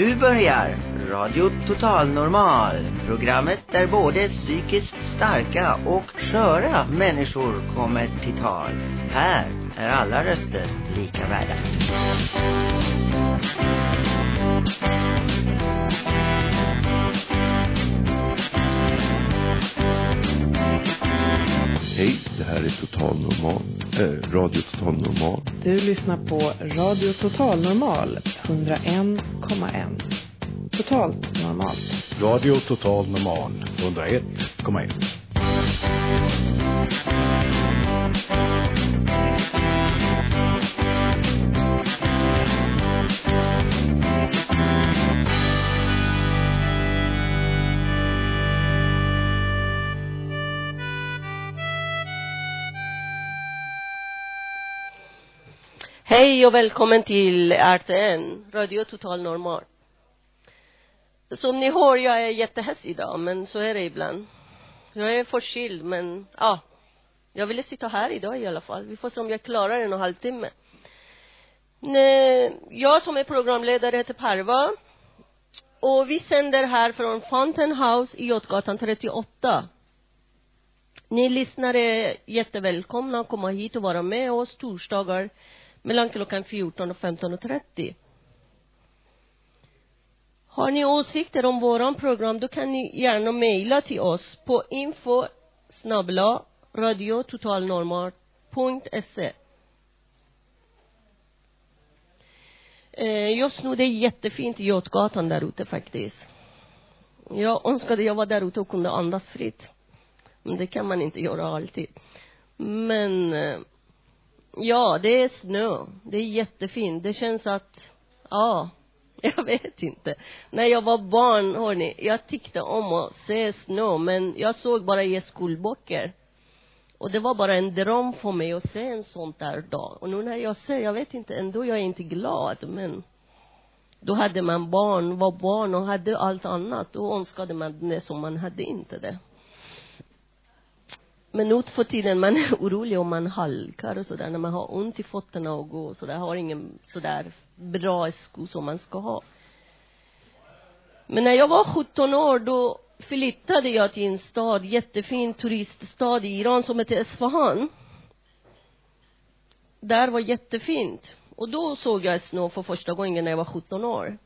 Nu börjar Radio Total Normal. Programmet där både psykiskt starka och sköra människor kommer till tals. Här är alla röster lika värda. Hej, det här är Total Normal, Radio Total Normal. Du lyssnar på Radio Total Normal 101,1. Totalt normalt. Radio Total Normal 101,1. Hej och välkommen till RTN, Radio Total Normal. Som ni hör, jag är jättehäst idag, men så är det ibland. Jag är förkyld, men ja, jag ville sitta här idag i alla fall. Vi får se om jag klarar en och en halv timme. Nej, Jag som är programledare heter Parva. Och vi sänder här från Fountain House i Götgatan 38. Ni lyssnare är jättevälkomna att komma hit och vara med oss torsdagar mellan klockan 14 och 15.30. Har ni åsikter om våran program, då kan ni gärna mejla till oss på info snabla radiototalnormal.se eh, Just nu det är jättefint i Götgatan där ute faktiskt. Jag önskade jag var där ute och kunde andas fritt. Men det kan man inte göra alltid. Men eh, Ja, det är snö. Det är jättefint. Det känns att, ja, jag vet inte. När jag var barn, hörni, jag tyckte om att se snö, men jag såg bara i skolböcker. Och det var bara en dröm för mig att se en sån där dag. Och nu när jag ser, jag vet inte, ändå jag är inte glad, men då hade man barn, var barn och hade allt annat. Då önskade man det som man hade inte det. Men nu för tiden, man är orolig om man halkar och sådär, när man har ont i fötterna och går sådär, har ingen sådär bra skor som man ska ha. Men när jag var 17 år, då flyttade jag till en stad, jättefin turiststad i Iran som heter Esfahan. Där var jättefint. Och då såg jag snö för första gången när jag var 17 år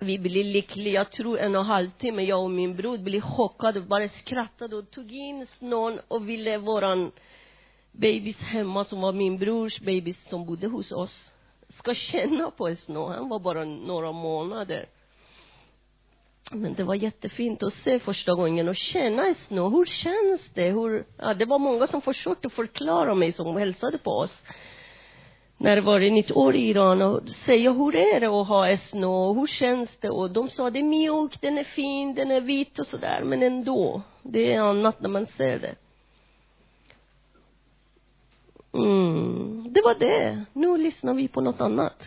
vi blev lyckliga, jag tror en och en halv timme, jag och min bror blev chockade, bara skrattade och tog in snön och ville våran bebis hemma, som var min brors bebis som bodde hos oss, ska känna på snö. Han var bara några månader. Men det var jättefint att se första gången och känna snö. Hur känns det? Hur, ja, det var många som försökte förklara mig som hälsade på oss när det var det nytt år i Iran och säga hur är det att ha snö och hur känns det och de sa det är mjuk, den är fin, den är vit och sådär men ändå, det är annat när man ser det. Mm, det var det. Nu lyssnar vi på något annat.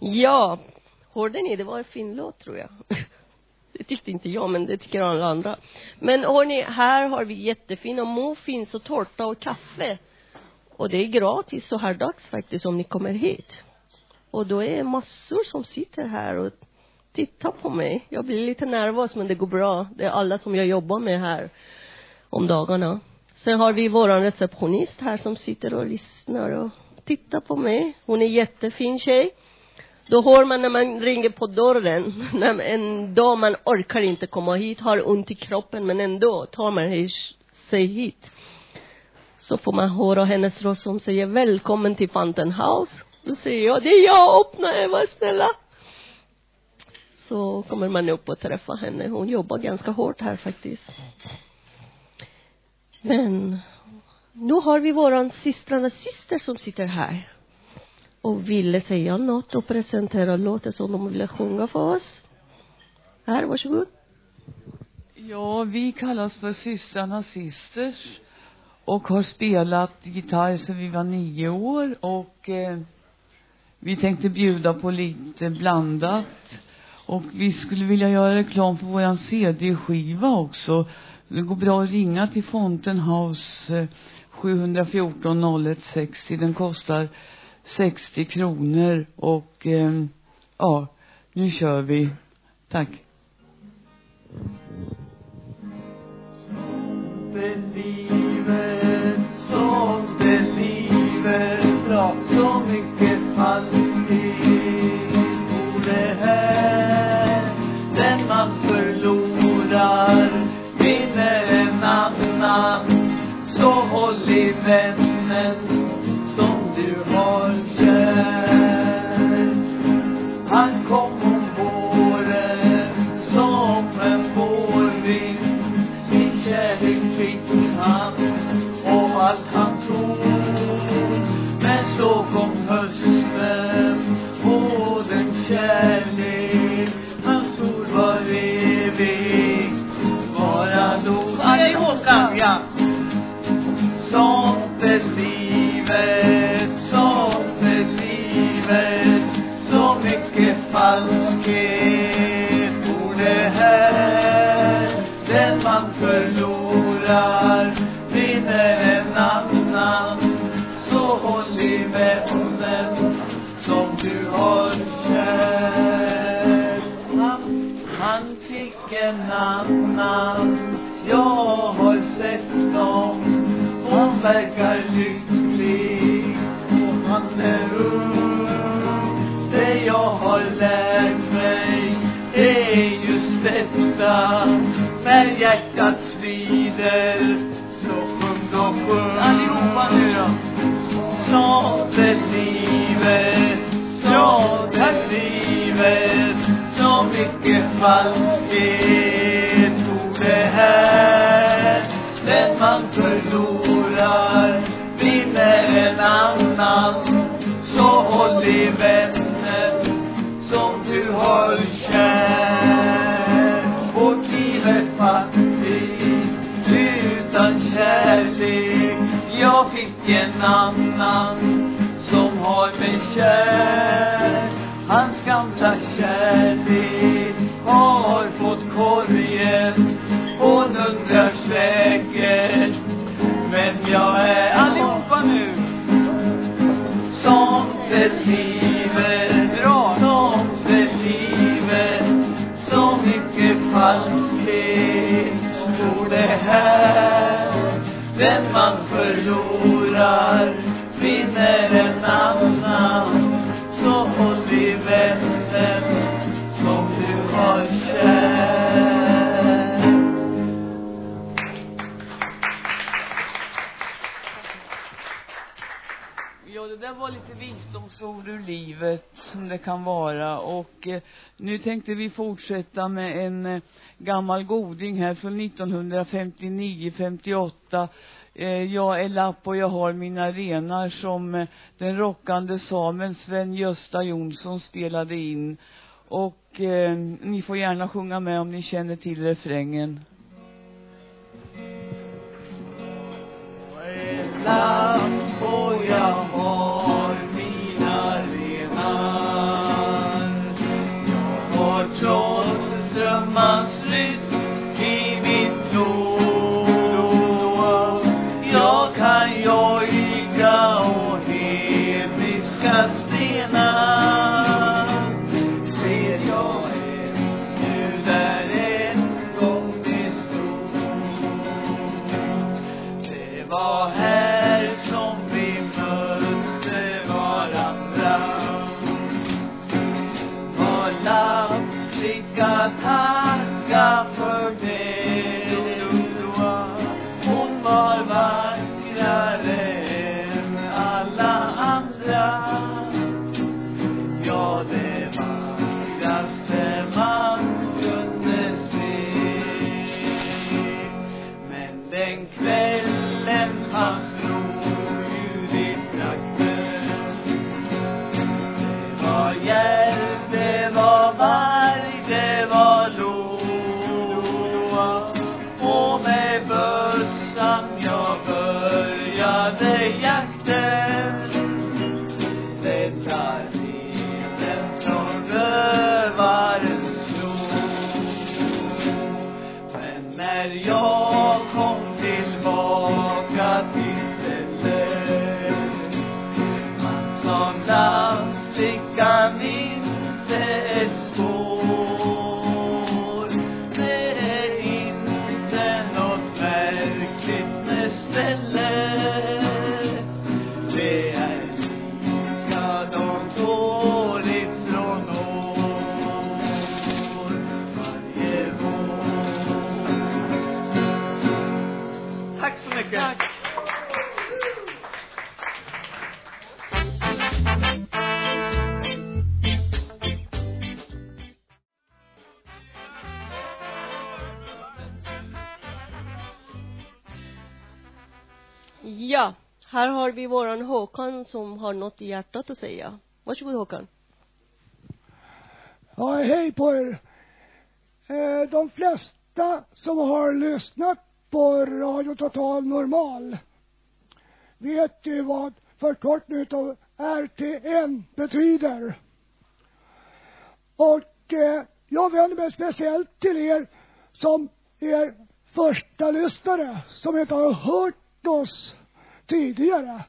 Ja, hörde ni? Det var en fin låt tror jag. Det tyckte inte jag, men det tycker alla andra. Men hörni, här har vi jättefina muffins och tårta och kaffe. Och det är gratis så här dags faktiskt om ni kommer hit. Och då är det massor som sitter här och tittar på mig. Jag blir lite nervös men det går bra. Det är alla som jag jobbar med här om dagarna. Sen har vi våran receptionist här som sitter och lyssnar och tittar på mig. Hon är jättefin tjej. Då hör man när man ringer på dörren, när en dag man orkar inte komma hit, har ont i kroppen, men ändå tar man sig hit. Så får man höra hennes röst som säger välkommen till Fountain House. Då säger jag, det är jag, öppna Eva, snälla. Så kommer man upp och träffar henne. Hon jobbar ganska hårt här faktiskt. Men nu har vi våran systrarnas syster som sitter här och ville säga något och presentera låten som de ville sjunga för oss. Här, varsågod. Ja, vi kallas för systrarna Sisters och har spelat gitarr sedan vi var nio år och eh, vi tänkte bjuda på lite blandat och vi skulle vilja göra reklam för vår CD-skiva också. Det går bra att ringa till Fountain House eh, 714 0160. Den kostar 60 kronor och eh, ja, nu kör vi. Tack. Snart hjärtat svider så sjung då sjung. Allihopa nu då. Sånt är livet sånt är livet så mycket fall visdomsord ur livet som det kan vara. Och eh, nu tänkte vi fortsätta med en eh, gammal goding här från 1959-58. Eh, jag är lapp och jag har mina renar som eh den rockande samen Sven-Gösta Jonsson spelade in. Och eh ni får gärna sjunga med om ni känner till refrängen. Jag är lapp och jag har must And then, then pass här har vi våran Håkan som har något i hjärtat att säga. Varsågod Håkan. Ja, hej på er. Eh, de flesta som har lyssnat på Radio Total Normal vet ju vad förkortningen av RTN betyder. Och eh, jag vänder mig speciellt till er som är första lyssnare som inte har hört oss tidigare.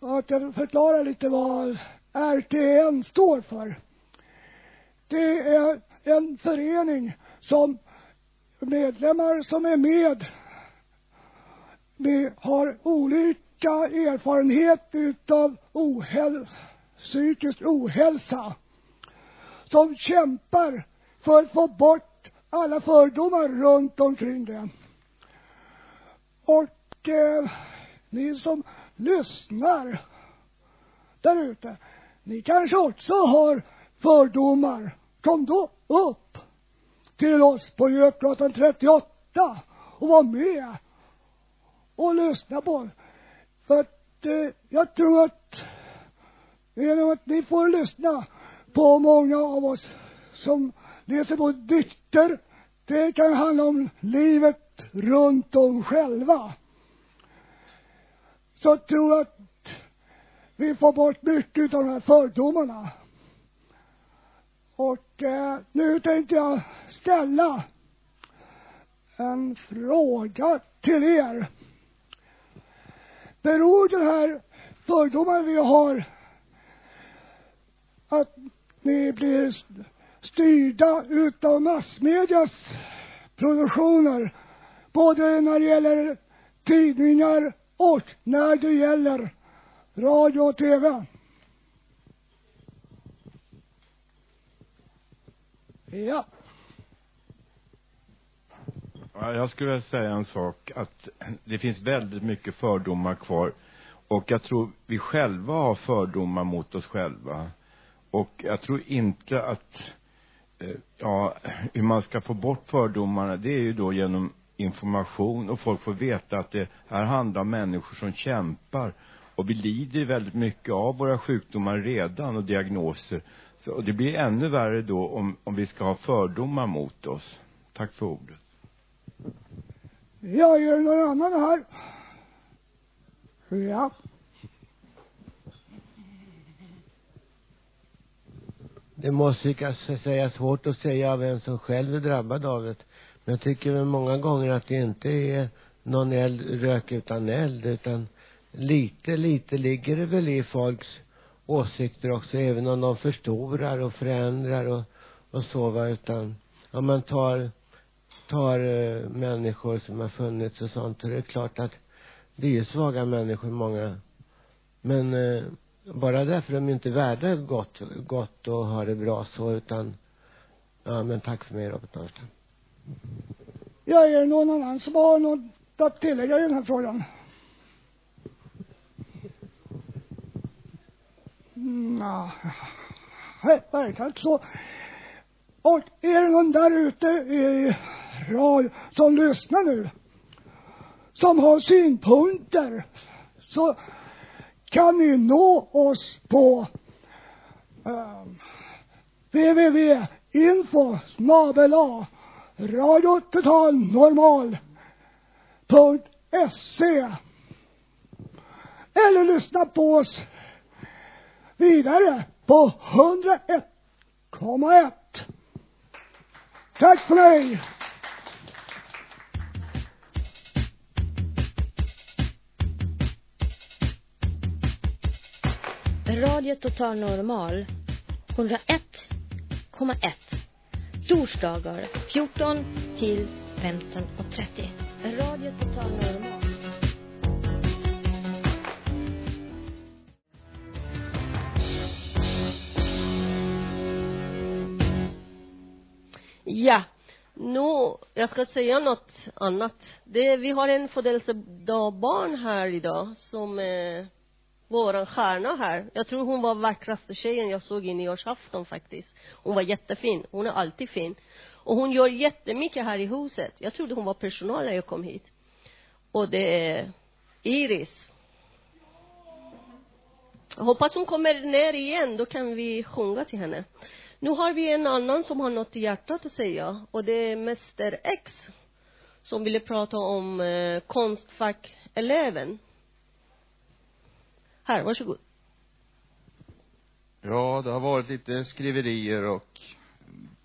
Att jag förklarar lite vad RTN står för. Det är en förening som medlemmar som är med vi har olika erfarenhet utav ohäl psykisk ohälsa som kämpar för att få bort alla fördomar runt omkring det. Och eh, ni som lyssnar där ute, ni kanske också har fördomar. Kom då upp till oss på Götgatan 38 och var med och lyssna på För att eh, jag tror att genom att ni får lyssna på många av oss som läser på dikter. Det kan handla om livet runt om själva. Så tror jag att vi får bort mycket av de här fördomarna. Och eh, nu tänkte jag ställa en fråga till er. Beror den här fördomen vi har att ni blir styrda utav massmedias produktioner både när det gäller tidningar och när det gäller radio och tv. Ja. Ja, jag skulle vilja säga en sak, att det finns väldigt mycket fördomar kvar. Och jag tror vi själva har fördomar mot oss själva. Och jag tror inte att, eh, ja, hur man ska få bort fördomarna, det är ju då genom information och folk får veta att det här handlar om människor som kämpar. Och vi lider väldigt mycket av våra sjukdomar redan och diagnoser. Så, och det blir ännu värre då om, om vi ska ha fördomar mot oss. Tack för ordet. Ja, är det någon annan här? Ja. Det måste säga svårt att säga vem som själv är drabbad av det. Men jag tycker väl många gånger att det inte är någon eld, rök utan eld, utan lite, lite ligger det väl i folks åsikter också, även om de förstorar och förändrar och, och så va, utan om man tar, tar uh, människor som har funnits och sånt, och det är klart att det är svaga människor många. Men uh, bara därför är de inte värda gott, gott och har det bra så, utan ja, men tack för mig Robert Norrström. Ja, är det någon annan som har något att tillägga i den här frågan? Nja, det verkar inte så. Och är det någon där ute i radio som lyssnar nu, som har synpunkter, så kan ni nå oss på ehm, um, www.info radio total normal radiototalnormal.se eller lyssna på oss vidare på 101,1. Tack för mig! Radio Total Normal 101,1. Torsdagar 14 till 15.30. Radio Total Normal. Ja, nu, jag ska säga något annat. Det, vi har en födelsedagbarn här idag som eh, våran stjärna här. Jag tror hon var vackraste tjejen jag såg i nyårsafton faktiskt. Hon var jättefin. Hon är alltid fin. Och hon gör jättemycket här i huset. Jag trodde hon var personal när jag kom hit. Och det är Iris. Jag hoppas hon kommer ner igen, då kan vi sjunga till henne. Nu har vi en annan som har något i hjärtat att säga och det är Mäster X som ville prata om eh, konstfackeleven. Här, varsågod. Ja, det har varit lite skriverier och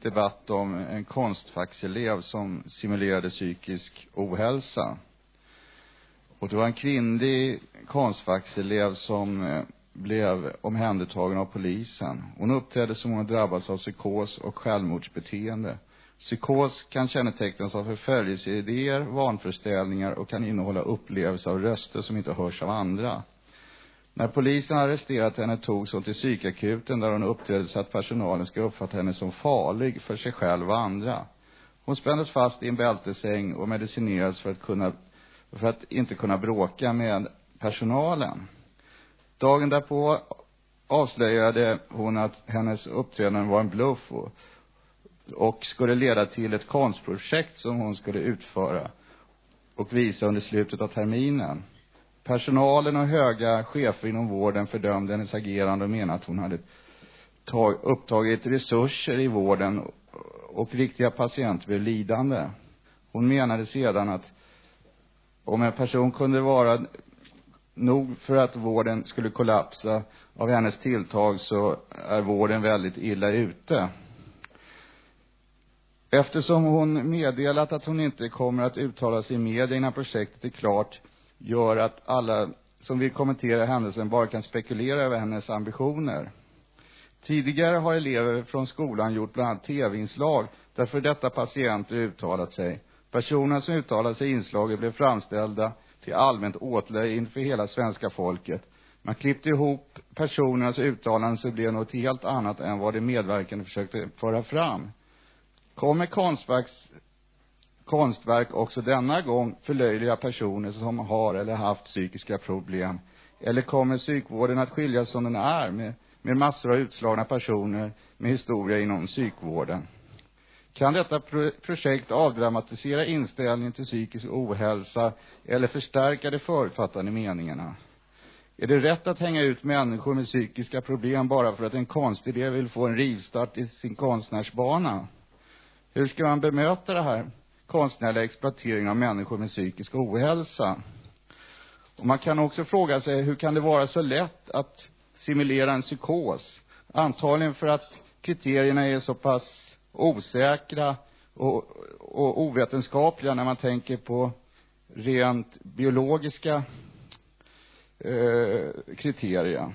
debatt om en konstfackselev som simulerade psykisk ohälsa. Och det var en kvinnlig konstfackselev som eh, blev omhändertagen av polisen. Hon uppträdde som hon drabbats av psykos och självmordsbeteende. Psykos kan kännetecknas av förföljelseidéer, vanföreställningar och kan innehålla upplevelser av röster som inte hörs av andra. När polisen arresterat henne togs hon till psykakuten där hon uppträdde så att personalen ska uppfatta henne som farlig för sig själv och andra. Hon spändes fast i en bältesäng och medicinerades för att kunna, för att inte kunna bråka med personalen. Dagen därpå avslöjade hon att hennes uppträdande var en bluff och, och skulle leda till ett konstprojekt som hon skulle utföra och visa under slutet av terminen. Personalen och höga chefer inom vården fördömde hennes agerande och menade att hon hade tag, upptagit resurser i vården och riktiga patienter blev lidande. Hon menade sedan att om en person kunde vara nog för att vården skulle kollapsa av hennes tilltag så är vården väldigt illa ute. Eftersom hon meddelat att hon inte kommer att uttala sig i media innan projektet är klart gör att alla som vill kommentera händelsen bara kan spekulera över hennes ambitioner. Tidigare har elever från skolan gjort bland annat tv-inslag där för detta patienter uttalat sig. Personerna som uttalade sig i inslaget blev framställda till allmänt åtlöje inför hela svenska folket. Man klippte ihop personernas uttalanden så det blev något helt annat än vad de medverkande försökte föra fram. Kommer konstverks, konstverk också denna gång förlöjliga personer som har eller haft psykiska problem? Eller kommer psykvården att skiljas som den är med, med massor av utslagna personer med historia inom psykvården? Kan detta projekt avdramatisera inställningen till psykisk ohälsa eller förstärka de förutfattade meningarna? Är det rätt att hänga ut människor med psykiska problem bara för att en konstidé vill få en rivstart i sin konstnärsbana? Hur ska man bemöta det här konstnärliga exploateringen av människor med psykisk ohälsa? Och man kan också fråga sig, hur kan det vara så lätt att simulera en psykos? Antagligen för att kriterierna är så pass osäkra och, och ovetenskapliga när man tänker på rent biologiska eh, kriterier.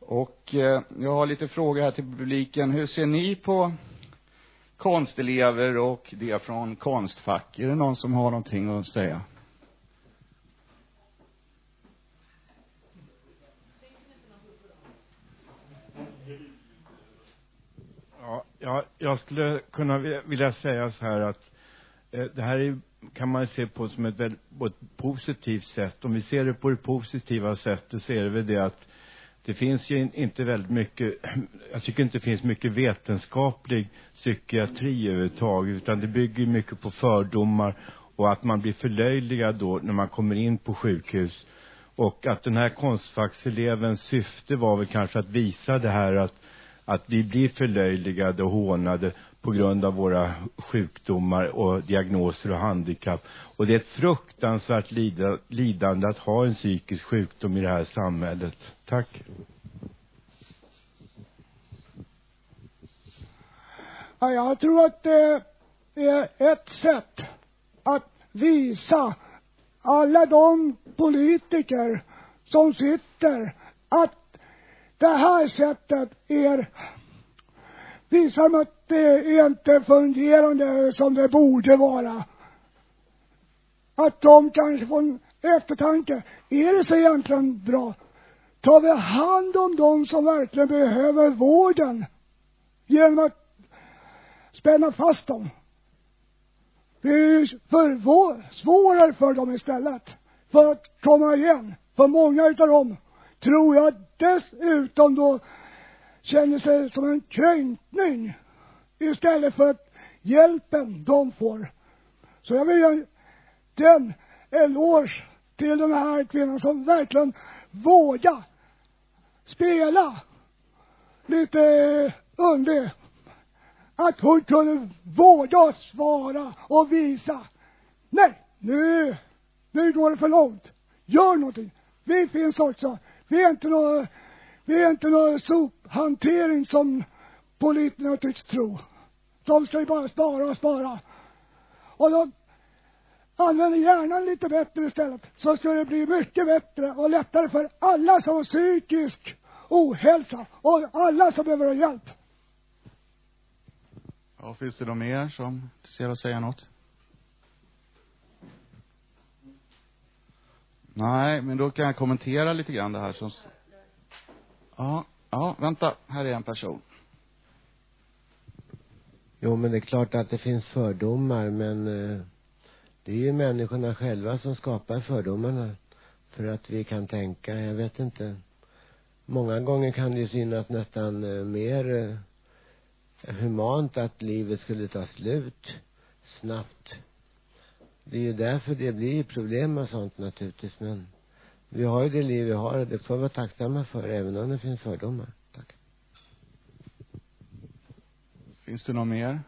Och eh, jag har lite frågor här till publiken. Hur ser ni på konstelever och det från Konstfack? Är det någon som har någonting att säga? Ja, jag skulle kunna vilja säga så här att eh, det här är, kan man se på som ett, på ett positivt sätt. Om vi ser det på det positiva sättet så är det väl det att det finns ju inte väldigt mycket, jag tycker inte det finns mycket vetenskaplig psykiatri överhuvudtaget, utan det bygger mycket på fördomar och att man blir förlöjligad då när man kommer in på sjukhus. Och att den här konstfackselevens syfte var väl kanske att visa det här att att vi blir förlöjligade och hånade på grund av våra sjukdomar och diagnoser och handikapp. Och det är ett fruktansvärt lidande att ha en psykisk sjukdom i det här samhället. Tack. Ja, jag tror att det är ett sätt att visa alla de politiker som sitter att det här sättet är visar de att det inte fungerande som det borde vara. Att de kanske får en eftertanke. Är det så egentligen bra? Tar vi hand om de som verkligen behöver vården genom att spänna fast dem? Det är ju för svårare för dem istället för att komma igen. För många utav dem tror jag dessutom då känner sig som en kränkning istället för att hjälpen de får. Så jag vill ge den eloge till den här kvinnan som verkligen vågar spela lite underlig. Att hon kunde våga svara och visa. Nej, nu, nu går det för långt. Gör någonting. Vi finns också. Vi är inte några, det är inte någon sophantering som politikerna tycks tro. De ska ju bara spara och spara. Och de använder hjärnan lite bättre istället. Så skulle det bli mycket bättre och lättare för alla som har psykisk ohälsa och alla som behöver hjälp. Ja, finns det någon mer som ser att säga något? Nej, men då kan jag kommentera lite grann det här som... Ja, ja, vänta, här är en person. Jo, men det är klart att det finns fördomar, men eh, det är ju människorna själva som skapar fördomarna. För att vi kan tänka, jag vet inte. Många gånger kan det ju synas nästan eh, mer eh, humant att livet skulle ta slut snabbt. Det är ju därför det blir problem med sånt naturligtvis, men vi har ju det liv vi har och det får vi vara tacksamma för, även om det finns fördomar. Tack. Finns det något mer?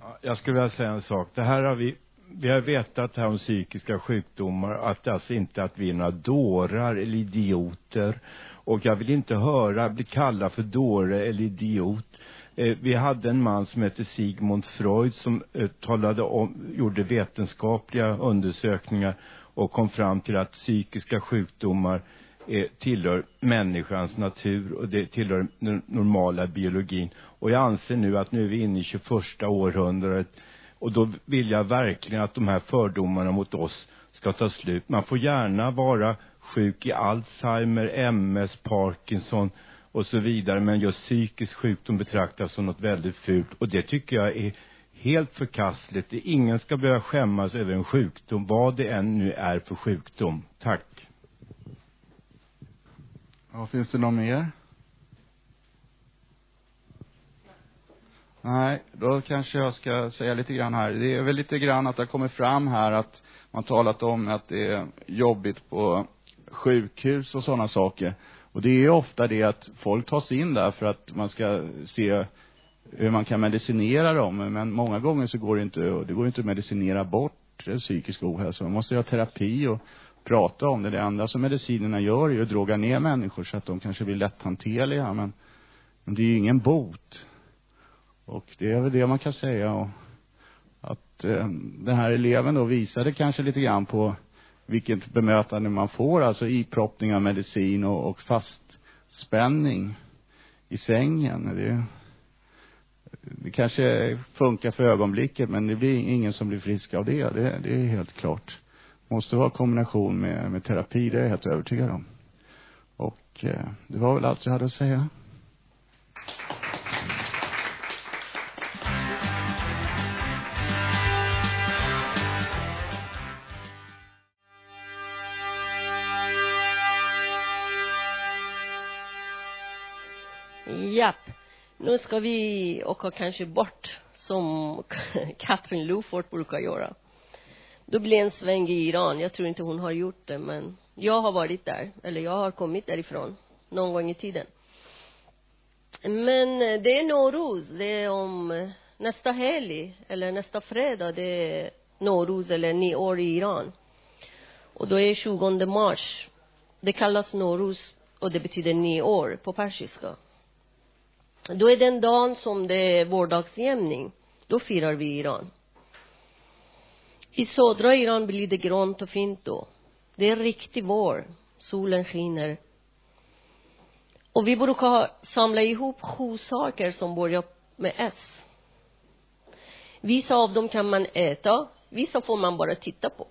Ja, jag skulle vilja säga en sak. Det här har vi vi har vetat här om psykiska sjukdomar att alltså inte att vi är några dårar eller idioter och jag vill inte höra bli kallad för dåre eller idiot Eh, vi hade en man som hette Sigmund Freud som eh, talade om, gjorde vetenskapliga undersökningar och kom fram till att psykiska sjukdomar eh, tillhör människans natur och det tillhör den normala biologin. Och jag anser nu att nu är vi inne i 21 århundradet och då vill jag verkligen att de här fördomarna mot oss ska ta slut. Man får gärna vara sjuk i Alzheimer, MS, Parkinson och så vidare. Men just psykisk sjukdom betraktas som något väldigt fult. Och det tycker jag är helt förkastligt. Ingen ska behöva skämmas över en sjukdom, vad det än nu är för sjukdom. Tack. Ja, finns det någon mer? Nej, då kanske jag ska säga lite grann här. Det är väl lite grann att det har kommit fram här att man talat om att det är jobbigt på sjukhus och sådana saker. Och det är ofta det att folk tas in där för att man ska se hur man kan medicinera dem. Men många gånger så går det inte, det går inte att medicinera bort psykisk ohälsa. Man måste ha terapi och prata om det. Det enda som medicinerna gör är ju att droga ner människor så att de kanske blir lätthanterliga. Men, men det är ju ingen bot. Och det är väl det man kan säga. Och att eh, den här eleven då visade kanske lite grann på vilket bemötande man får, alltså iproppning av medicin och, och fastspänning i sängen. Det, det kanske funkar för ögonblicket, men det blir ingen som blir frisk av det. Det, det är helt klart. Måste vara kombination med, med terapi, det är jag helt övertygad om. Och eh, det var väl allt jag hade att säga. Nu ska vi åka kanske bort som Katrin Lofort brukar göra. Då blir en sväng i Iran. Jag tror inte hon har gjort det, men jag har varit där. Eller jag har kommit därifrån någon gång i tiden. Men eh, det är Noruz. Det är om eh, nästa helg, eller nästa fredag, det är Noruz eller nyår i Iran. Och då är 20 mars. Det kallas Noruz och det betyder nyår på persiska. Då är den dagen som det är vårdagsjämning. Då firar vi Iran. I södra Iran blir det grönt och fint då. Det är riktig vår. Solen skiner. Och vi brukar samla ihop sju saker som börjar med S. Vissa av dem kan man äta, vissa får man bara titta på.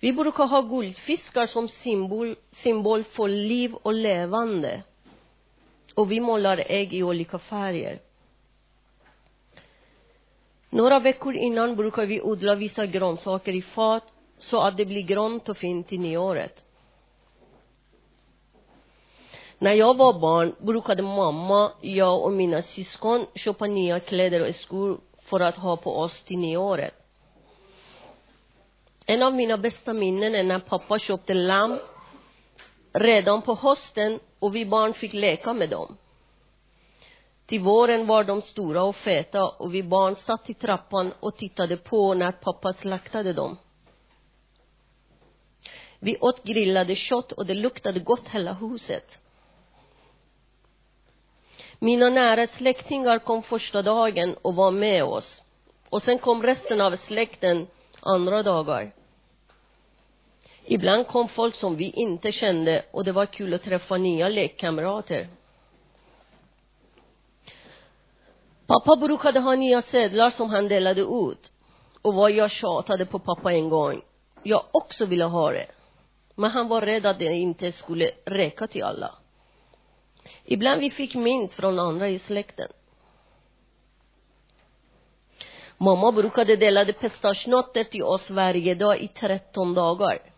Vi brukar ha guldfiskar som symbol, symbol för liv och levande. Och vi målar ägg i olika färger. Några veckor innan brukar vi odla vissa grönsaker i fat så att det blir grönt och fint till nyåret. När jag var barn brukade mamma, jag och mina syskon köpa nya kläder och skor för att ha på oss till nyåret. En av mina bästa minnen är när pappa köpte lamm redan på hösten och vi barn fick leka med dem. Till våren var de stora och feta och vi barn satt i trappan och tittade på när pappa slaktade dem. Vi åt grillade kött och det luktade gott hela huset. Mina nära släktingar kom första dagen och var med oss. Och sen kom resten av släkten andra dagar. Ibland kom folk som vi inte kände och det var kul att träffa nya lekkamrater. Pappa brukade ha nya sedlar som han delade ut. Och vad jag tjatade på pappa en gång. Jag också ville ha det. Men han var rädd att det inte skulle räcka till alla. Ibland vi fick mynt från andra i släkten. Mamma brukade dela pistagenötter till oss varje dag i 13 dagar.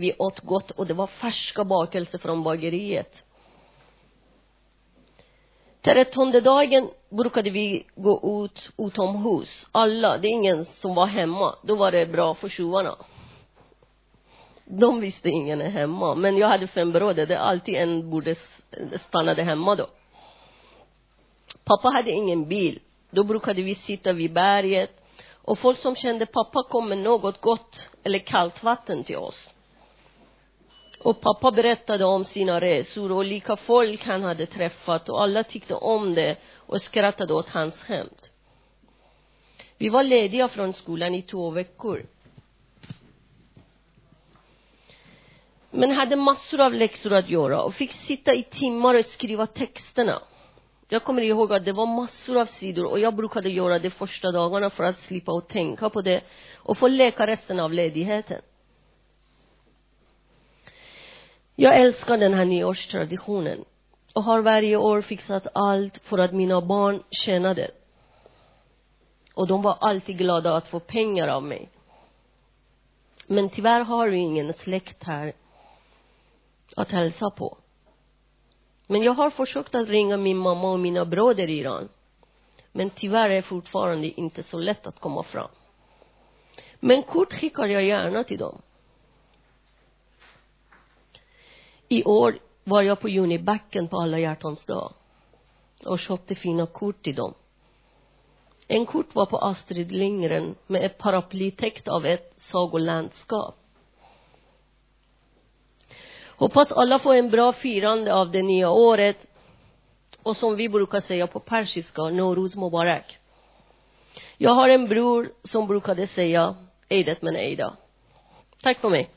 Vi åt gott och det var färska bakelser från bageriet. Trettonde dagen brukade vi gå ut utomhus. Alla, det är ingen som var hemma. Då var det bra för tjuvarna. De visste ingen är hemma. Men jag hade fem bröder. Det är alltid en borde stannade hemma då. Pappa hade ingen bil. Då brukade vi sitta vid berget. Och folk som kände pappa kom med något gott eller kallt vatten till oss. Och pappa berättade om sina resor och olika folk han hade träffat och alla tyckte om det och skrattade åt hans skämt. Vi var lediga från skolan i två veckor. Men hade massor av läxor att göra och fick sitta i timmar och skriva texterna. Jag kommer ihåg att det var massor av sidor och jag brukade göra det första dagarna för att slippa att tänka på det och få leka resten av ledigheten. Jag älskar den här nyårstraditionen och har varje år fixat allt för att mina barn tjänade. Och de var alltid glada att få pengar av mig. Men tyvärr har vi ingen släkt här att hälsa på. Men jag har försökt att ringa min mamma och mina bröder i Iran. Men tyvärr är det fortfarande inte så lätt att komma fram. Men kort skickar jag gärna till dem. I år var jag på Junibacken på alla hjärtans dag och köpte fina kort till dem. En kort var på Astrid Lindgren med ett paraply täckt av ett sagolandskap. Hoppas alla får en bra firande av det nya året och som vi brukar säga på persiska, Noruz Mubarak. Jag har en bror som brukade säga Eidet men Eida. Tack för mig.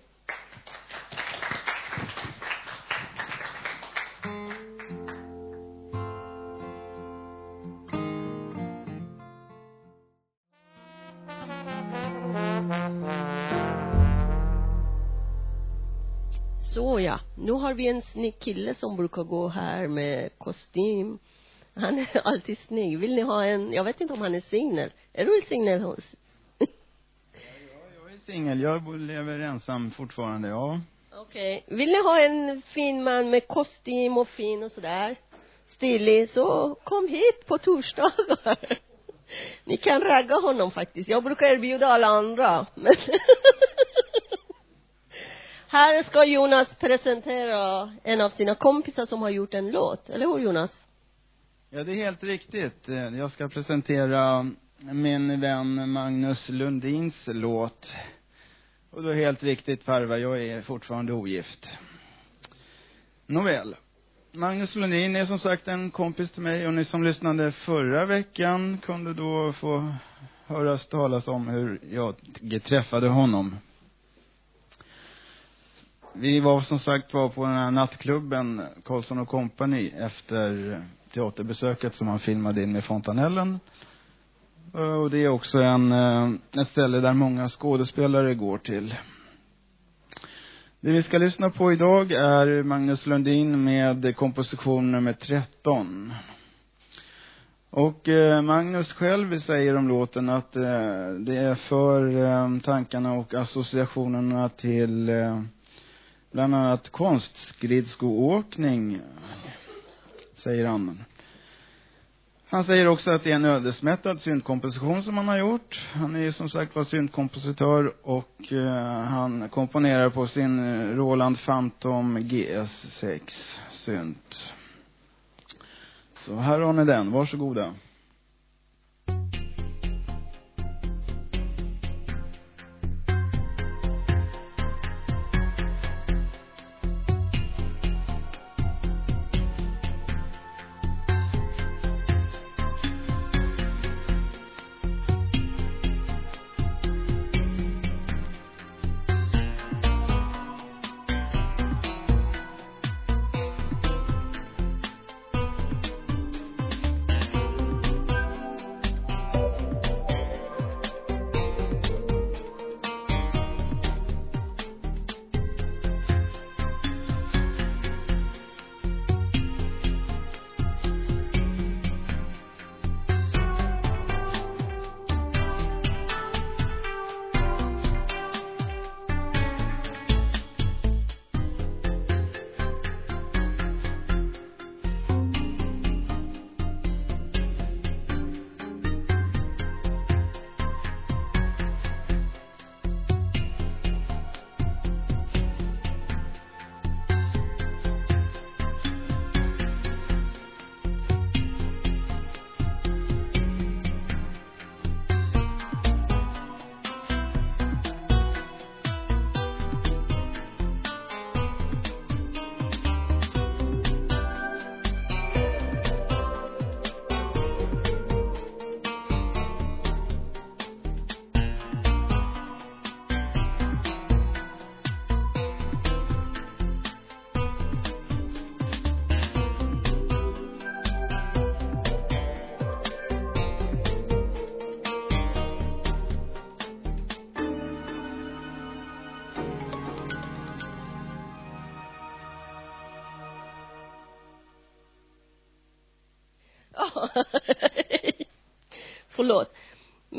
Har vi en snygg kille som brukar gå här med kostym. Han är alltid snygg. Vill ni ha en, jag vet inte om han är singel. Är du singel hos? Jag är singel. Jag lever ensam fortfarande, ja. Okej. Okay. Vill ni ha en fin man med kostym och fin och sådär? Stilig, så kom hit på torsdagar. Ni kan ragga honom faktiskt. Jag brukar erbjuda alla andra. Men här ska Jonas presentera en av sina kompisar som har gjort en låt. Eller hur Jonas? Ja, det är helt riktigt. Eh, jag ska presentera min vän Magnus Lundins låt. Och då är helt riktigt Farva, jag är fortfarande ogift. Nåväl. Magnus Lundin är som sagt en kompis till mig och ni som lyssnade förra veckan kunde då få höras talas om hur jag träffade honom vi var som sagt var på den här nattklubben Karlsson och Company efter teaterbesöket som han filmade in med Fontanellen. Eh, och det är också en, eh, ett ställe där många skådespelare går till. Det vi ska lyssna på idag är Magnus Lundin med komposition nummer 13. Och eh, Magnus själv säger om låten att eh, det är för eh, tankarna och associationerna till eh, bland annat konstskridskoåkning, säger han. Han säger också att det är en ödesmättad syntkomposition som han har gjort. Han är ju som sagt var syntkompositör och eh, han komponerar på sin Roland Phantom GS6 synt. Så här har ni den, varsågoda.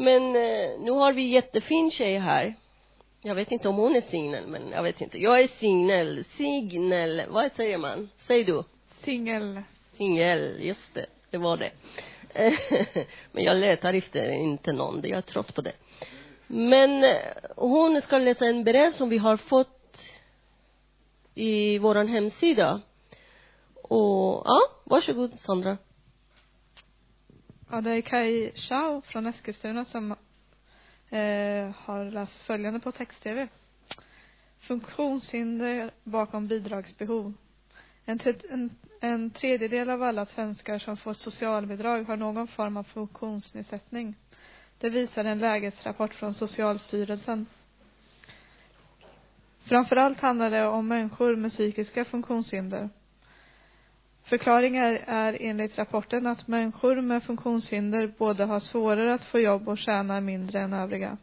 Men eh, nu har vi jättefin tjej här. Jag vet inte om hon är singel, men jag vet inte. Jag är singel. Signel. Vad säger man? Säg du. Singel. Singel, just det. Det var det. men jag letar efter inte någon. Jag är trött på det. Men eh, hon ska läsa en brev som vi har fått i våran hemsida. Och, ja, varsågod Sandra. Ja, det är Kai Chao från Eskilstuna som eh, har läst följande på text-tv. Funktionshinder bakom bidragsbehov. En, en, en tredjedel av alla svenskar som får socialbidrag har någon form av funktionsnedsättning. Det visar en lägesrapport från Socialstyrelsen. Framförallt handlar det om människor med psykiska funktionshinder. Förklaringen är enligt rapporten att människor med funktionshinder både har svårare att få jobb och tjänar mindre än övriga.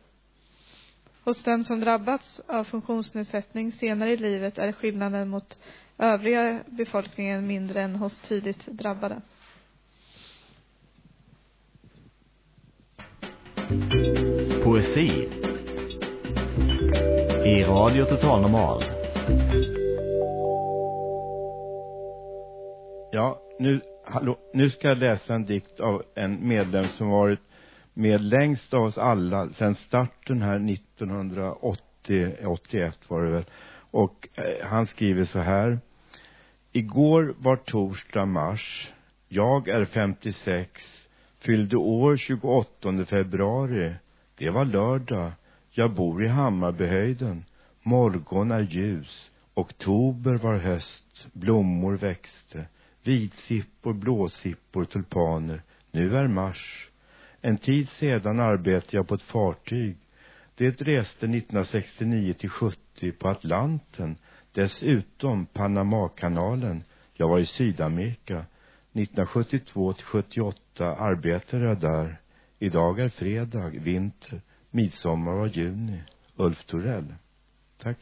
Hos den som drabbats av funktionsnedsättning senare i livet är skillnaden mot övriga befolkningen mindre än hos tidigt drabbade. Poesi i Radio Total Normal. Ja, nu, hallå, nu ska jag läsa en dikt av en medlem som varit med längst av oss alla sedan starten här 1980, 81 var det väl. Och eh, han skriver så här. Igår var torsdag mars. Jag är 56. Fyllde år 28 februari. Det var lördag. Jag bor i Hammarbyhöjden. Morgon är ljus. Oktober var höst. Blommor växte. Vitsippor, blåsippor, tulpaner. Nu är mars. En tid sedan arbetade jag på ett fartyg. Det reste 1969 till 70 på Atlanten. Dessutom Panamakanalen. Jag var i Sydamerika. 1972 till 78 arbetade jag där. Idag är fredag, vinter. Midsommar var juni. Ulf Torell. Tack.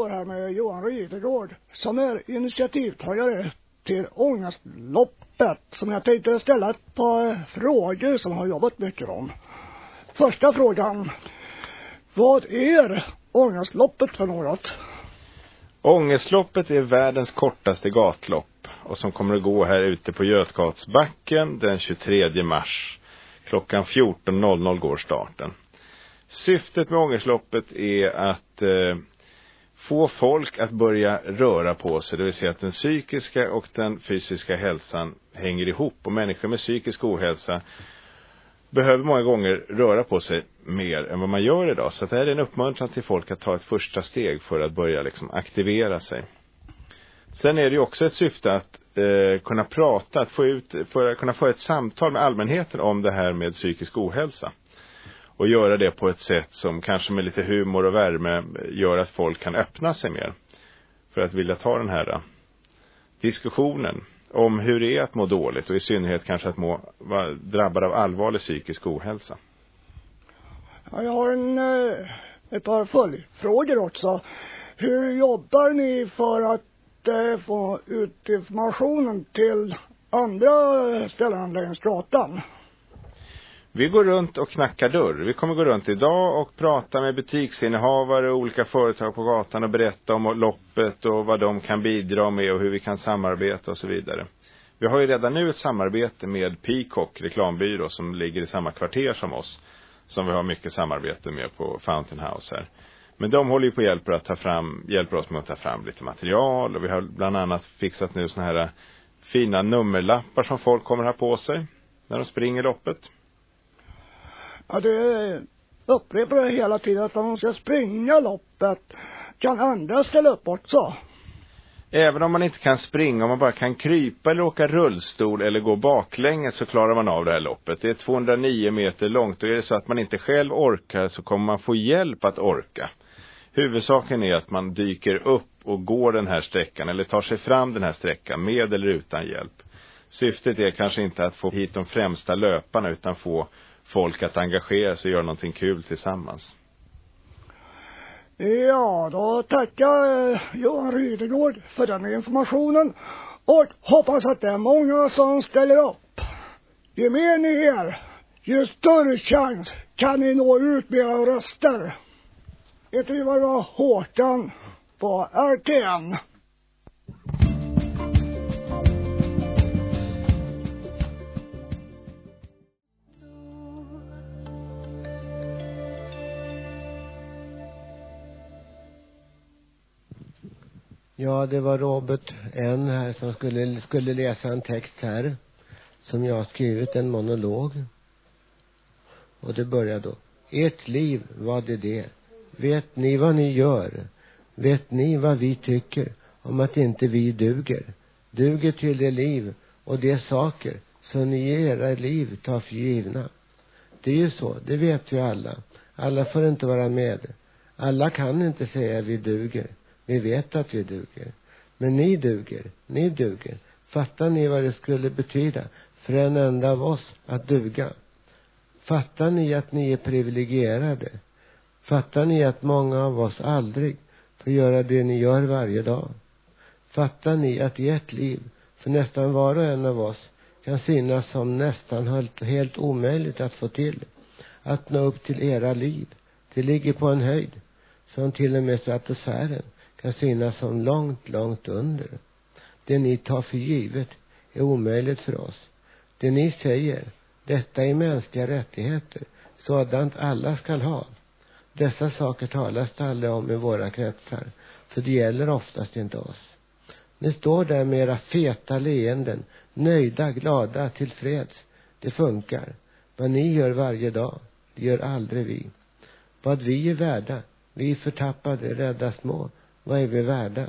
Står här med Johan Rydegård som är initiativtagare till Ångestloppet som jag tänkte ställa ett par frågor som har jobbat mycket om. Första frågan. Vad är Ångestloppet för något? Ångestloppet är världens kortaste gatlopp och som kommer att gå här ute på Götgatsbacken den 23 mars. Klockan 14.00 går starten. Syftet med ångestloppet är att eh, få folk att börja röra på sig, det vill säga att den psykiska och den fysiska hälsan hänger ihop och människor med psykisk ohälsa behöver många gånger röra på sig mer än vad man gör idag. Så det här är en uppmuntran till folk att ta ett första steg för att börja liksom aktivera sig. Sen är det ju också ett syfte att eh, kunna prata, att få ut, för att kunna få ett samtal med allmänheten om det här med psykisk ohälsa. Och göra det på ett sätt som kanske med lite humor och värme gör att folk kan öppna sig mer. För att vilja ta den här eh, diskussionen om hur det är att må dåligt och i synnerhet kanske att må, vara drabbad av allvarlig psykisk ohälsa. Ja, jag har en, eh, ett par följdfrågor också. Hur jobbar ni för att eh, få ut informationen till andra ställen längs gatan? Vi går runt och knackar dörr. Vi kommer gå runt idag och prata med butiksinnehavare och olika företag på gatan och berätta om loppet och vad de kan bidra med och hur vi kan samarbeta och så vidare. Vi har ju redan nu ett samarbete med Peacock reklambyrå som ligger i samma kvarter som oss. Som vi har mycket samarbete med på Fountain House här. Men de håller ju på hjälper att ta fram, hjälper oss med att ta fram lite material och vi har bland annat fixat nu såna här fina nummerlappar som folk kommer ha på sig när de springer loppet. Ja, det upprepar jag hela tiden att om de ska springa loppet kan andra ställa upp också. Även om man inte kan springa, om man bara kan krypa eller åka rullstol eller gå baklänges så klarar man av det här loppet. Det är 209 meter långt och är det så att man inte själv orkar så kommer man få hjälp att orka. Huvudsaken är att man dyker upp och går den här sträckan eller tar sig fram den här sträckan med eller utan hjälp. Syftet är kanske inte att få hit de främsta löparna utan få folk att engagera sig och göra någonting kul tillsammans. Ja, då tackar Johan Rydegård för den informationen och hoppas att det är många som ställer upp. Ju mer ni är, ju större chans kan ni nå ut med era röster. Ett var Håkan på RTN. Ja, det var Robert N här som skulle, skulle läsa en text här. Som jag har skrivit, en monolog. Och det börjar då. Ert liv, vad är det? Vet ni vad ni gör? Vet ni vad vi tycker om att inte vi duger? Duger till det liv och de saker som ni i era liv tar för givna. Det är ju så, det vet vi alla. Alla får inte vara med. Alla kan inte säga vi duger. Vi vet att vi duger. Men ni duger. Ni duger. Fattar ni vad det skulle betyda för en enda av oss att duga? Fattar ni att ni är privilegierade? Fattar ni att många av oss aldrig får göra det ni gör varje dag? Fattar ni att i ett liv, för nästan var och en av oss, kan synas som nästan helt, omöjligt att få till? Att nå upp till era liv. Det ligger på en höjd som till och med stratosfären kan synas som långt, långt under. Det ni tar för givet är omöjligt för oss. Det ni säger, detta är mänskliga rättigheter, sådant alla skall ha. Dessa saker talas det aldrig om i våra kretsar, så det gäller oftast inte oss. Ni står där med era feta leenden, nöjda, glada, tillfreds. Det funkar. Vad ni gör varje dag, det gör aldrig vi. Vad vi är värda, vi förtappade, rädda små, vad är vi värda?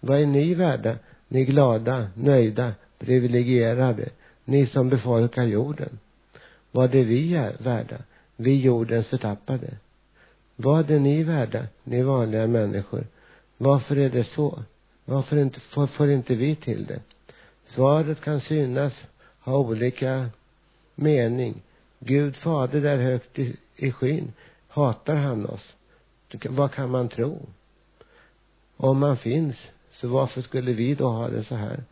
Vad är ni värda? Ni glada, nöjda, privilegierade, ni som befolkar jorden. Vad är vi är värda? Vi jordens förtappade. Vad är ni värda, ni vanliga människor? Varför är det så? Varför inte, får, får inte vi till det? Svaret kan synas ha olika mening. Gud fader där högt i, i skyn, hatar han oss? Vad kan man tro? Om man finns, så varför skulle vi då ha det så här?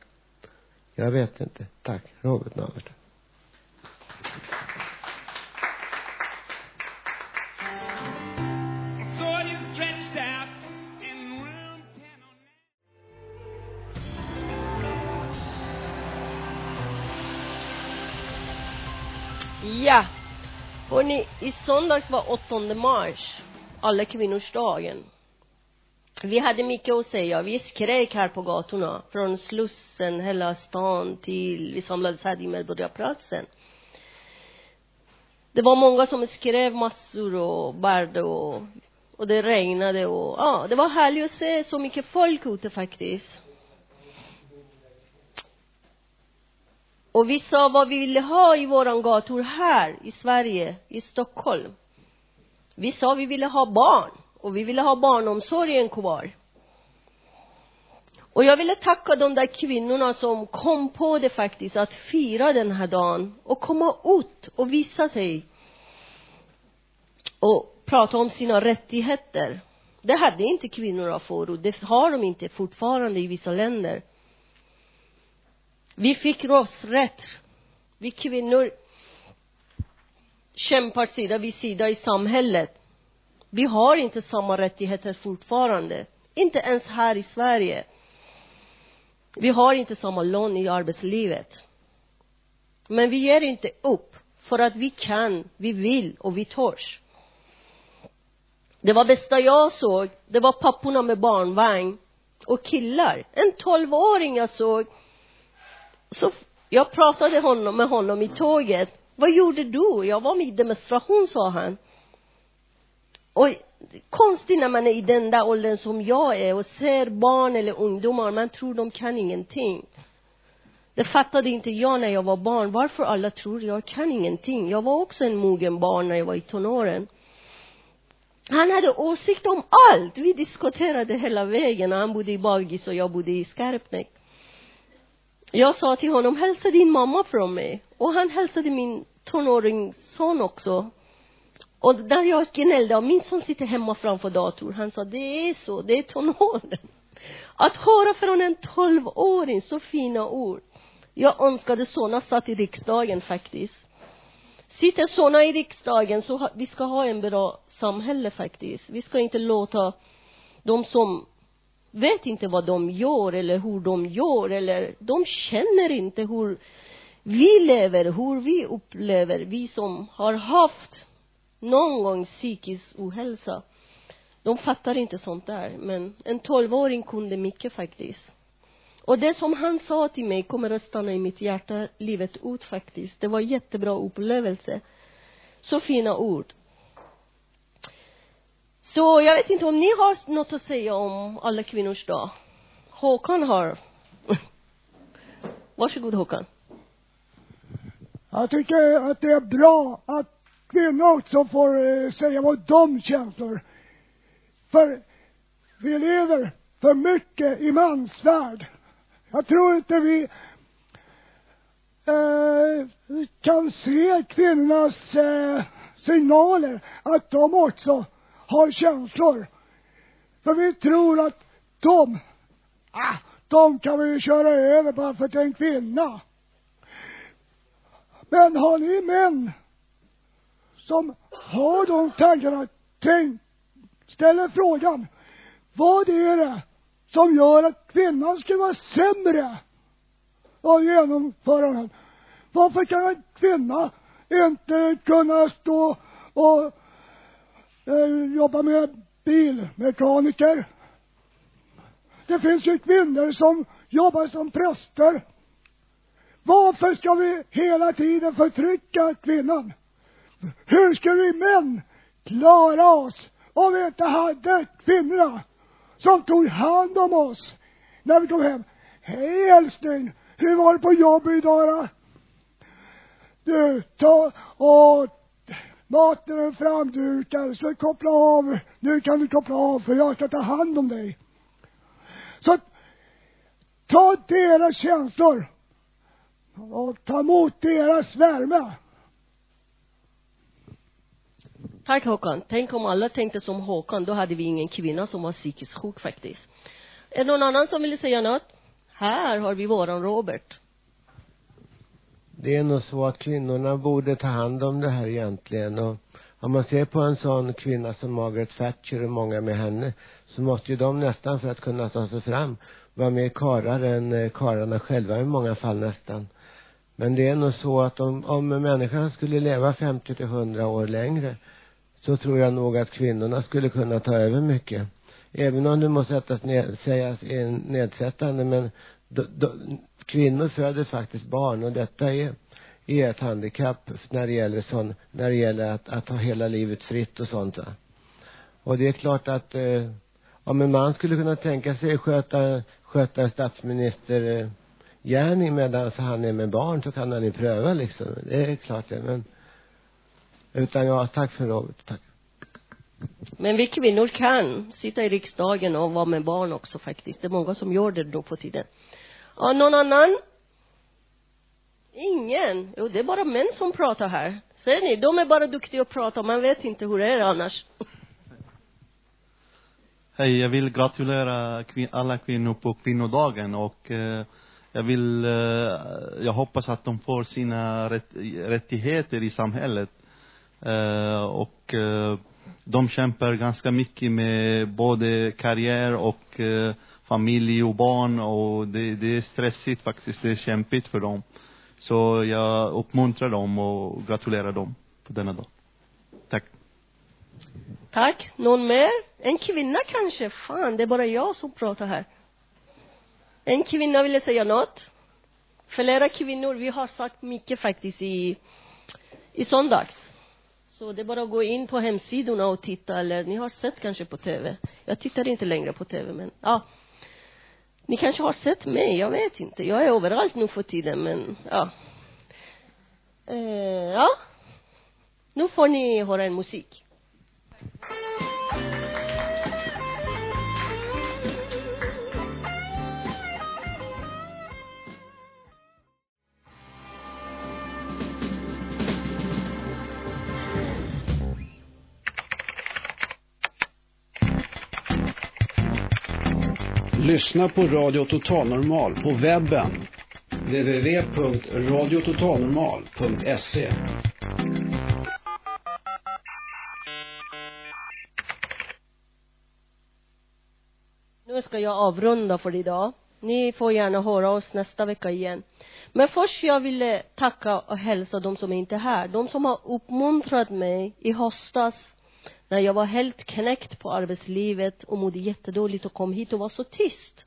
Jag vet inte. Tack, Robert Navert. Ja. Hörni, i söndags var 8 mars, alla kvinnors dagen. Vi hade mycket att säga. Vi skrek här på gatorna. Från Slussen, hela stan till, vi samlades här i Medborgarplatsen. Det var många som skrev massor och bärde och, och det regnade och, ja, det var härligt att se så mycket folk ute faktiskt. Och vi sa vad vi ville ha i våran gator här i Sverige, i Stockholm. Vi sa vi ville ha barn och vi ville ha barnomsorgen kvar. Och jag ville tacka de där kvinnorna som kom på det faktiskt, att fira den här dagen och komma ut och visa sig. Och prata om sina rättigheter. Det hade inte kvinnorna förut, det har de inte fortfarande i vissa länder. Vi fick rösträtt. Vi kvinnor kämpar sida vid sida i samhället. Vi har inte samma rättigheter fortfarande. Inte ens här i Sverige. Vi har inte samma lön i arbetslivet. Men vi ger inte upp. För att vi kan, vi vill och vi törs. Det var bästa jag såg, det var papporna med barnvagn och killar. En tolvåring jag såg. Så jag pratade honom, med honom i tåget. Vad gjorde du? Jag var med i demonstration, sa han. Och konstigt när man är i den där åldern som jag är och ser barn eller ungdomar, man tror de kan ingenting. Det fattade inte jag när jag var barn, varför alla tror jag kan ingenting. Jag var också en mogen barn när jag var i tonåren. Han hade åsikt om allt. Vi diskuterade hela vägen. Han bodde i Bagis och jag bodde i Skarpnäck. Jag sa till honom, hälsa din mamma från mig. Och han hälsade min tonåringsson också. Och när jag gnällde, och min son sitter hemma framför datorn, han sa, det är så, det är tonåren. Att höra från en tolvåring så fina ord. Jag önskade såna satt i riksdagen faktiskt. Sitter såna i riksdagen så ha, vi ska ha en bra samhälle faktiskt. Vi ska inte låta de som vet inte vad de gör eller hur de gör eller de känner inte hur vi lever, hur vi upplever, vi som har haft någon gång psykisk ohälsa. De fattar inte sånt där, men en tolvåring kunde mycket faktiskt. Och det som han sa till mig kommer att stanna i mitt hjärta livet ut faktiskt. Det var jättebra upplevelse. Så fina ord. Så jag vet inte om ni har något att säga om alla kvinnors dag. Håkan har. Varsågod Håkan. Jag tycker att det är bra att kvinnor också får eh, säga vad de känner. För vi lever för mycket i mansvärld. Jag tror inte vi eh, kan se kvinnornas eh, signaler att de också har känslor. För vi tror att de, ah, de kan vi ju köra över bara för att det är en kvinna. Men har ni män som har de tankarna, tänk, ställer frågan, vad är det som gör att kvinnan skulle vara sämre av genomförandet? Varför kan en kvinna inte kunna stå och eh, jobba med bilmekaniker? Det finns ju kvinnor som jobbar som präster. Varför ska vi hela tiden förtrycka kvinnan? Hur ska vi män klara oss om vi inte hade kvinnorna som tog hand om oss när vi kom hem. Hej älskling, hur var det på jobbet idag då? Du, ta och maten är framdukad, så koppla av. Nu kan du koppla av för jag ska ta hand om dig. Så ta deras känslor och ta emot deras värme. Tack Håkan. Tänk om alla tänkte som Håkan, då hade vi ingen kvinna som var psykiskt sjuk faktiskt. Är det någon annan som vill säga något? Här har vi våran Robert. Det är nog så att kvinnorna borde ta hand om det här egentligen och om man ser på en sån kvinna som Margaret Thatcher och många med henne så måste ju de nästan för att kunna ta sig fram vara mer karlar än kararna karlarna själva i många fall nästan. Men det är nog så att om, om människan skulle leva 50 till 100 år längre så tror jag nog att kvinnorna skulle kunna ta över mycket. Även om det måste sättas ned, sägas är nedsättande men do, do, kvinnor föder faktiskt barn och detta är, är ett handikapp när det gäller sån, när det gäller att, att ha hela livet fritt och sånt va. Och det är klart att eh, om en man skulle kunna tänka sig att sköta, sköta en statsminister eh, gärning medan han är med barn så kan han ju pröva liksom. Det är klart det, men utan ja, tack för rådet, tack. Men vi kvinnor kan sitta i riksdagen och vara med barn också faktiskt. Det är många som gör det då på tiden. Ja, någon annan? Ingen. Jo, det är bara män som pratar här. Ser ni? De är bara duktiga att prata. Man vet inte hur det är annars. Hej, jag vill gratulera alla kvinnor på kvinnodagen och eh, jag vill, eh, jag hoppas att de får sina rätt, rättigheter i samhället. Eh, och eh, de kämpar ganska mycket med både karriär och eh, familj och barn och det, det är stressigt faktiskt, det är kämpigt för dem. Så jag uppmuntrar dem och gratulerar dem på denna dag. Tack. Tack. Någon mer? En kvinna kanske? Fan, det är bara jag som pratar här. En kvinna ville säga något. Flera kvinnor, vi har sagt mycket faktiskt i, i söndags. Så det är bara att gå in på hemsidorna och titta, eller ni har sett kanske på tv. Jag tittar inte längre på tv, men ja. Ni kanske har sett mig, jag vet inte. Jag är överallt nu för tiden, men ja. Eh, ja. Nu får ni höra en musik. Lyssna på Radio Total Normal på webben www.radiototalnormal.se Nu ska jag avrunda för idag. Ni får gärna höra oss nästa vecka igen. Men först jag ville tacka och hälsa de som inte är här. De som har uppmuntrat mig i höstas när jag var helt knäckt på arbetslivet och mådde jättedåligt och kom hit och var så tyst.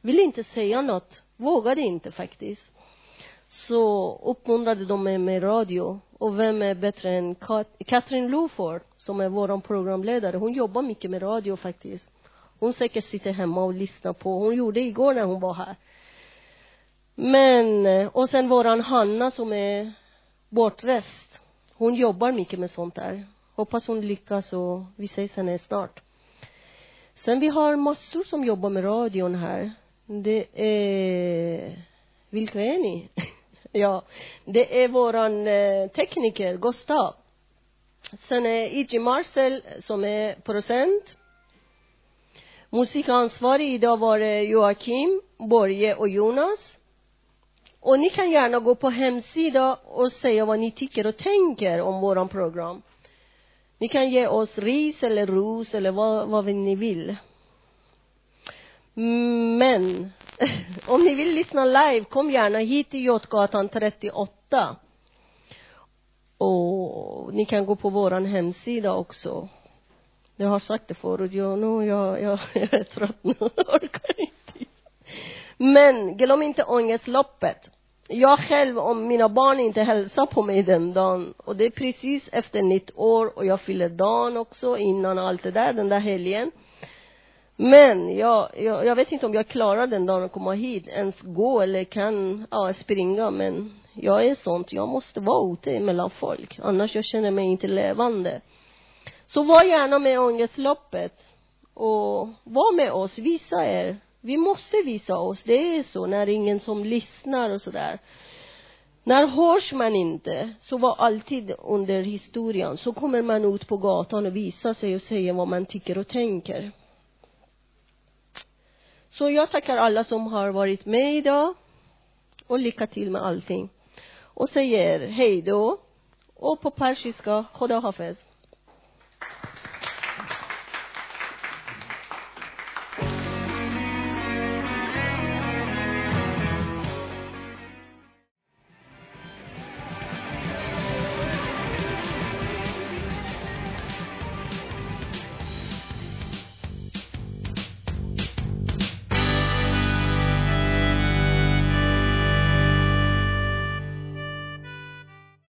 Ville inte säga något. Vågade inte faktiskt. Så uppmuntrade de mig med radio. Och vem är bättre än Kat Katrin Loford som är vår programledare. Hon jobbar mycket med radio faktiskt. Hon säkert sitter hemma och lyssnar på. Hon gjorde igår när hon var här. Men, och sen våran Hanna som är bortrest. Hon jobbar mycket med sånt där. Hoppas hon lyckas och vi ses henne snart. Sen vi har massor som jobbar med radion här. Det är, vilka är ni? ja, det är våran eh, tekniker Gustav. Sen är Iji Marcel som är producent. Musikansvarig idag var det Joakim, Borge och Jonas. Och ni kan gärna gå på hemsida och säga vad ni tycker och tänker om våran program. Ni kan ge oss ris eller ros eller vad, vad ni vill. Men om ni vill lyssna live, kom gärna hit till Götgatan 38. Och ni kan gå på våran hemsida också. Jag har sagt det förut, jag, nu, jag, jag, jag är trött nu, orkar inte. Men glöm inte ångestloppet. Jag själv, om mina barn inte hälsar på mig den dagen, och det är precis efter nytt år och jag fyller dagen också, innan allt det där, den där helgen. Men jag, jag, jag vet inte om jag klarar den dagen att komma hit, ens gå eller kan, ja, springa, men jag är sånt, jag måste vara ute mellan folk, annars jag känner mig inte levande. Så var gärna med ångestloppet och var med oss, visa er. Vi måste visa oss, det är så när det är ingen som lyssnar och sådär. När hörs man inte, så var alltid under historien, så kommer man ut på gatan och visar sig och säger vad man tycker och tänker. Så jag tackar alla som har varit med idag och lycka till med allting. Och säger hej då och på persiska, Khoda Hafez.